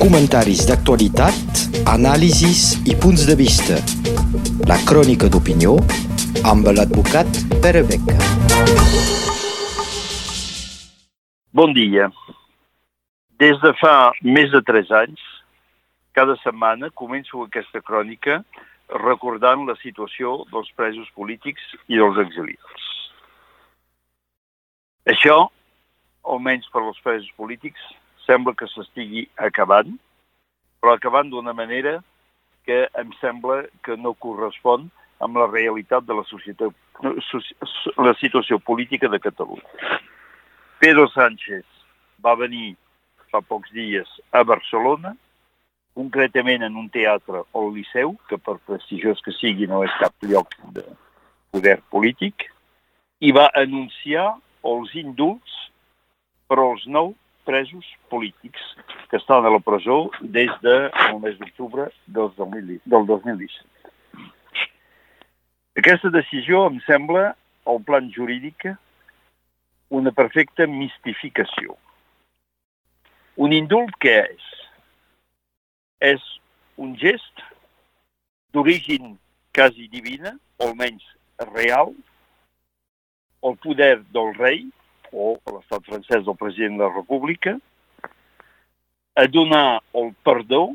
Comentaris d'actualitat, anàlisis i punts de vista. La crònica d'opinió amb l'advocat Pere Beca. Bon dia. Des de fa més de tres anys, cada setmana començo aquesta crònica recordant la situació dels presos polítics i dels exiliats. Això, almenys per als presos polítics, sembla que s'estigui acabant, però acabant d'una manera que em sembla que no correspon amb la realitat de la, societat, la situació política de Catalunya. Pedro Sánchez va venir fa pocs dies a Barcelona, concretament en un teatre o Liceu, que per prestigiós que sigui no és cap lloc de poder polític, i va anunciar els indults per als nou presos polítics que estan a la presó des del de mes d'octubre del 2017. Aquesta decisió em sembla, al plan jurídic, una perfecta mistificació. Un indult què és? És un gest d'origen quasi divina, o almenys real, el poder del rei o a l'estat francès del president de la República, a donar el perdó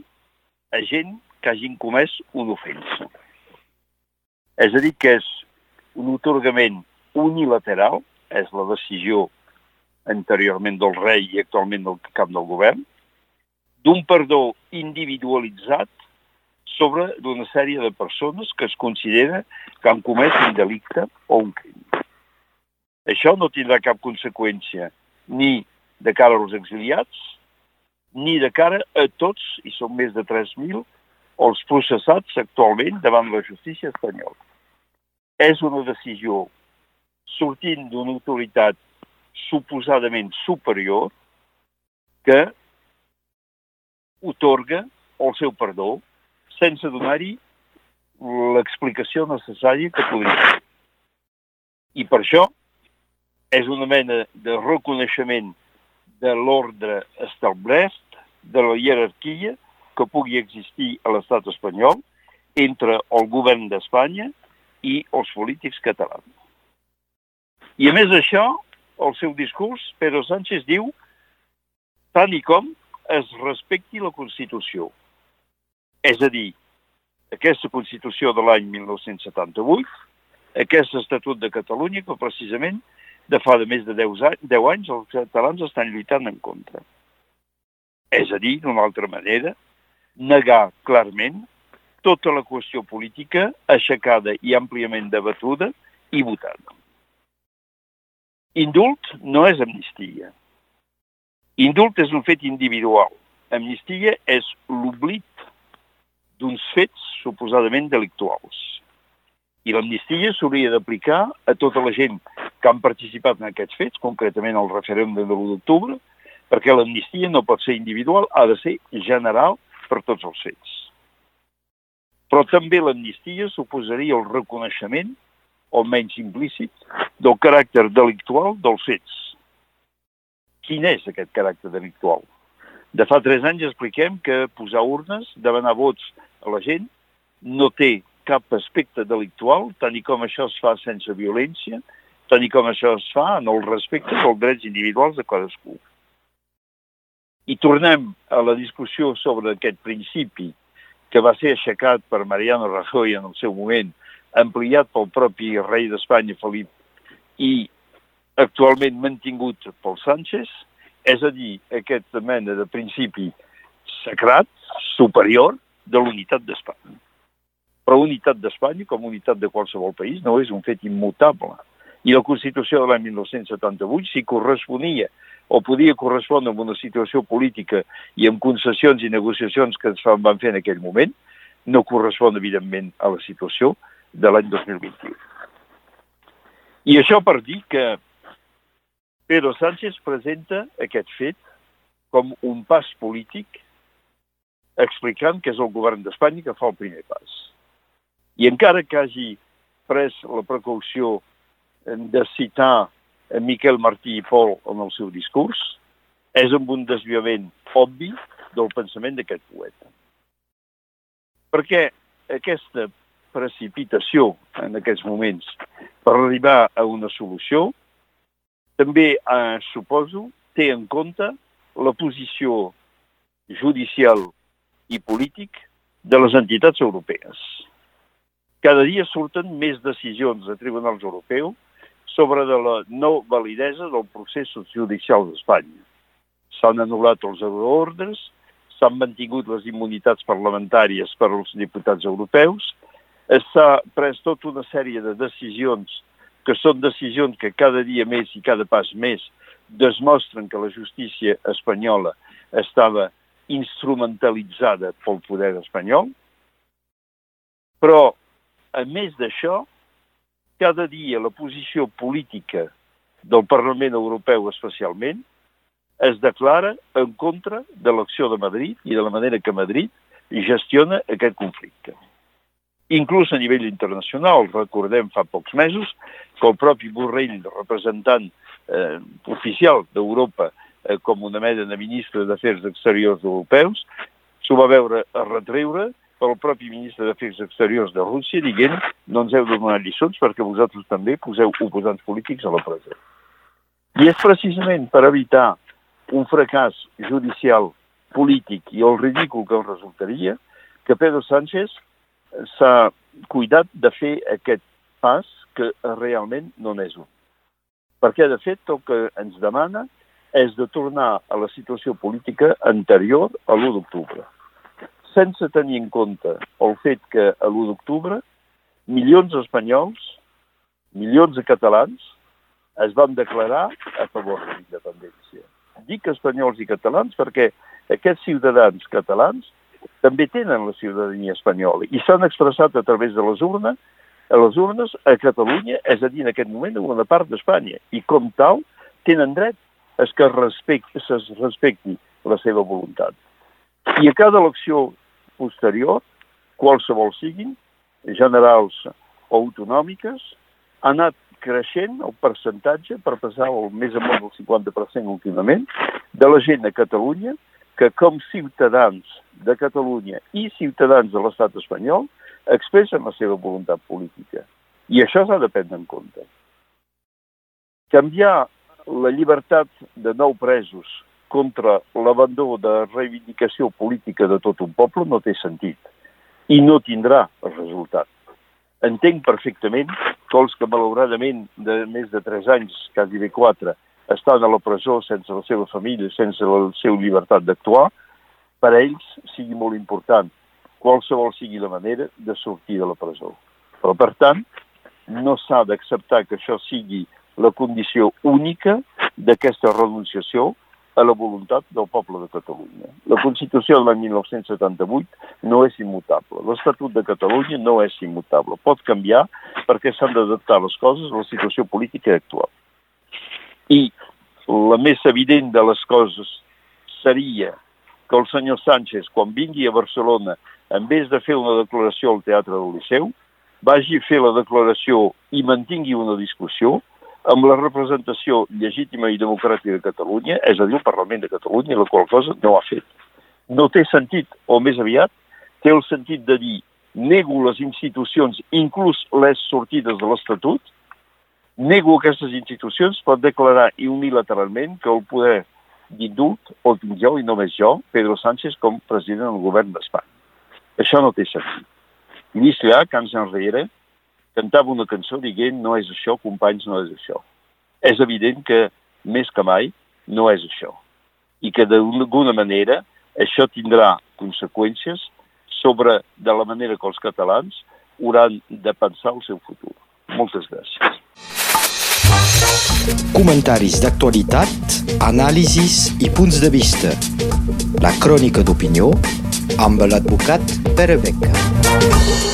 a gent que hagin comès una ofensa. És a dir, que és un otorgament unilateral, és la decisió anteriorment del rei i actualment del cap del govern, d'un perdó individualitzat sobre d'una sèrie de persones que es considera que han comès un delicte o un crim. Això no tindrà cap conseqüència ni de cara als exiliats, ni de cara a tots, i són més de 3.000, els processats actualment davant la justícia espanyola. És una decisió sortint d'una autoritat suposadament superior que otorga el seu perdó sense donar-hi l'explicació necessària que podria. I per això és una mena de reconeixement de l'ordre establert, de la jerarquia que pugui existir a l'estat espanyol entre el govern d'Espanya i els polítics catalans. I a més d'això, el seu discurs, Pedro Sánchez diu tant i com es respecti la Constitució. És a dir, aquesta Constitució de l'any 1978, aquest Estatut de Catalunya que precisament de fa de més de 10 anys, 10 anys els catalans estan lluitant en contra. És a dir, d'una altra manera, negar clarment tota la qüestió política aixecada i àmpliament debatuda i votada. Indult no és amnistia. Indult és un fet individual. Amnistia és l'oblit d'uns fets suposadament delictuals. I l'amnistia s'hauria d'aplicar a tota la gent que han participat en aquests fets, concretament el referèndum de l'1 d'octubre, perquè l'amnistia no pot ser individual, ha de ser general per tots els fets. Però també l'amnistia suposaria el reconeixement, o menys implícit, del caràcter delictual dels fets. Quin és aquest caràcter delictual? De fa tres anys expliquem que posar urnes, demanar vots a la gent, no té cap aspecte delictual, tant i com això es fa sense violència, tant com això es fa en el respecte dels drets individuals de cadascú. I tornem a la discussió sobre aquest principi que va ser aixecat per Mariano Rajoy en el seu moment, ampliat pel propi rei d'Espanya, Felip, i actualment mantingut pel Sánchez, és a dir, aquesta mena de principi sacrat, superior, de l'unitat d'Espanya. Però unitat d'Espanya, com unitat de qualsevol país, no és un fet immutable i la Constitució de l'any 1978, si corresponia o podia correspondre amb una situació política i amb concessions i negociacions que es van fer en aquell moment, no correspon, evidentment, a la situació de l'any 2021. I això per dir que Pedro Sánchez presenta aquest fet com un pas polític explicant que és el govern d'Espanya que fa el primer pas. I encara que hagi pres la precaució de citar Miquel Martí i Pol en el seu discurs, és amb un desviament obvi del pensament d'aquest poeta. Perquè aquesta precipitació en aquests moments per arribar a una solució també, eh, suposo, té en compte la posició judicial i polític de les entitats europees. Cada dia surten més decisions de tribunals europeus sobre de la no validesa del procés judicial d'Espanya. S'han anul·lat els euroordres, s'han mantingut les immunitats parlamentàries per als diputats europeus, s'ha pres tota una sèrie de decisions que són decisions que cada dia més i cada pas més demostren que la justícia espanyola estava instrumentalitzada pel poder espanyol, però, a més d'això, cada dia la posició política del Parlament Europeu especialment es declara en contra de l'acció de Madrid i de la manera que Madrid gestiona aquest conflicte. Inclús a nivell internacional, recordem fa pocs mesos que el propi Borrell, representant eh, oficial d'Europa eh, com una mena de ministre d'Afers Exteriors europeus, s'ho va veure a retreure pel propi ministre d'Afers Exteriors de Rússia dient no ens heu de donar lliçons perquè vosaltres també poseu oposants polítics a la presó. I és precisament per evitar un fracàs judicial, polític i el ridícul que el resultaria que Pedro Sánchez s'ha cuidat de fer aquest pas que realment no n'és un. Perquè, de fet, el que ens demana és de tornar a la situació política anterior a l'1 d'octubre, sense tenir en compte el fet que a l'1 d'octubre milions d'espanyols, milions de catalans es van declarar a favor de l'independència. Dic espanyols i catalans perquè aquests ciutadans catalans també tenen la ciutadania espanyola i s'han expressat a través de les urnes a les urnes a Catalunya, és a dir, en aquest moment, a una part d'Espanya. I com tal, tenen dret a que respecti, es respecti la seva voluntat. I a cada elecció posterior, qualsevol siguin, generals o autonòmiques, ha anat creixent el percentatge per passar el més amunt del 50% últimament de la gent a Catalunya que com ciutadans de Catalunya i ciutadans de l'estat espanyol expressen la seva voluntat política. I això s'ha de prendre en compte. Canviar la llibertat de nou presos contra l'abandó de reivindicació política de tot un poble no té sentit i no tindrà el resultat. Entenc perfectament que els que malauradament de més de 3 anys, quasi bé 4, estan a la presó sense la seva família, sense la seva llibertat d'actuar, per a ells sigui molt important, qualsevol sigui la manera de sortir de la presó. Però, per tant, no s'ha d'acceptar que això sigui la condició única d'aquesta renunciació a la voluntat del poble de Catalunya. La Constitució de l'any 1978 no és immutable. L'Estatut de Catalunya no és immutable. Pot canviar perquè s'han d'adaptar les coses a la situació política actual. I la més evident de les coses seria que el senyor Sánchez, quan vingui a Barcelona, en vez de fer una declaració al Teatre del Liceu, vagi a fer la declaració i mantingui una discussió amb la representació legítima i democràtica de Catalunya, és a dir, el Parlament de Catalunya, la qual cosa no ha fet. No té sentit, o més aviat, té el sentit de dir nego les institucions, inclús les sortides de l'Estatut, nego aquestes institucions pot declarar unilateralment que el poder d'indult el tinc jo i només jo, Pedro Sánchez, com president del govern d'Espanya. Això no té sentit. Lluís Llach, anys enrere, cantava una cançó dient no és això, companys, no és això. És evident que, més que mai, no és això. I que d'alguna manera això tindrà conseqüències sobre de la manera que els catalans hauran de pensar el seu futur. Moltes gràcies. Comentaris d'actualitat, anàlisis i punts de vista. La crònica d'opinió amb l'advocat Pere Beca.